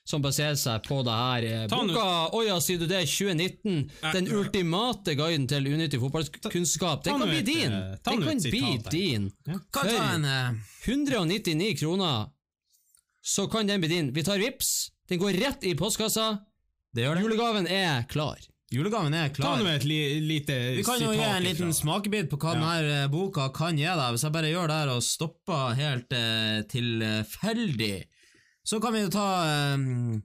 som baserer seg på det her. Eh. Boka Oja, sier du det, 2019. Den ultimate guiden til unyttig fotballkunnskap. Den kan bli din. eh, Den kan bli din. For ta en eh, 199 kroner, så kan den bli din. Vi tar vips. Den går rett i postkassa. Det gjør det. Julegaven er klar. Julegaven er klar. Ta med nå et li, lite Vi kan jo gi en liten smakebit på hva Ja. denne boka kan gi deg. Hvis jeg bare gjør det her og stopper helt eh, tilfeldig, så kan vi jo ta um,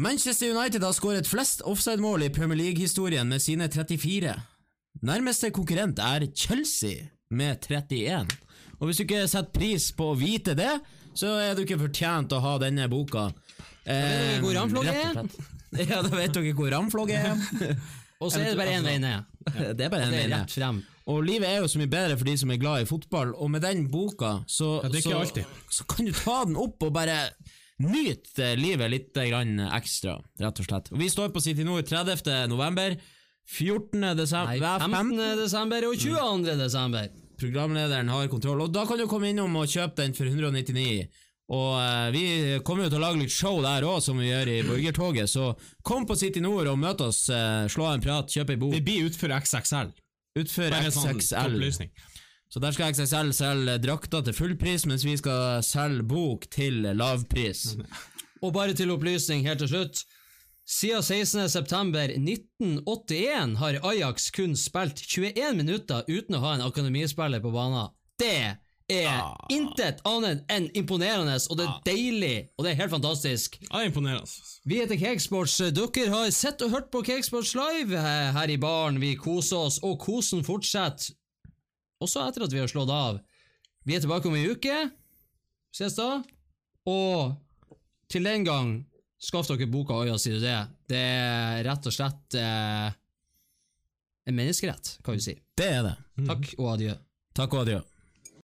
Manchester United har skåret flest offside-mål i Premier League-historien med sine 34. Nærmeste konkurrent er Chelsea med 31. Og hvis du ikke setter pris på å vite det, så er du ikke fortjent å ha denne boka. dere hvor ramflogget rett og. Ja, da vet dere hvor ramflogget er. Og så er det bare én vei ned. Det er bare en Det vei ned. Og livet er jo så mye bedre for de som er glad i fotball, og med den boka så, Ja, så, så kan du ta den opp og bare nyte livet litt grann ekstra, rett og slett. Og vi står på City Nord 30. november, 14. Nei, desember, 15. desember og 22. desember. Programlederen har kontroll, og da kan du komme innom og kjøpe den for 199. Og eh, vi kommer jo til å lage litt show der òg, som vi gjør i Borgertoget, så kom på City Nord og møt oss, eh, slå en prat, kjøp ei bok. Det blir utfor XXL. Utfor Bare sånn XXL. Så der skal XXL selge drakter til fullpris, mens vi skal selge bok til lavpris. Og bare til opplysning helt til slutt. Siden 16. september 1981 har Ajax kun spilt 21 minutter uten å ha en akademispiller på banen. Det er intet annet enn imponerende, og det er deilig, og det er helt fantastisk. Ja, det er imponerende. Vi heter Cakesports. Dere har sett og hørt på Cakesports live her i baren. Vi koser oss, og kosen fortsetter også etter at vi har slått av. Vi er tilbake om ei uke. Ses da. Og til den gang, skaff dere boka Øya, sier du det. Det er rett og slett eh, en menneskerett, kan vi si. Det er det. Takk og adjø. Takk og adjø.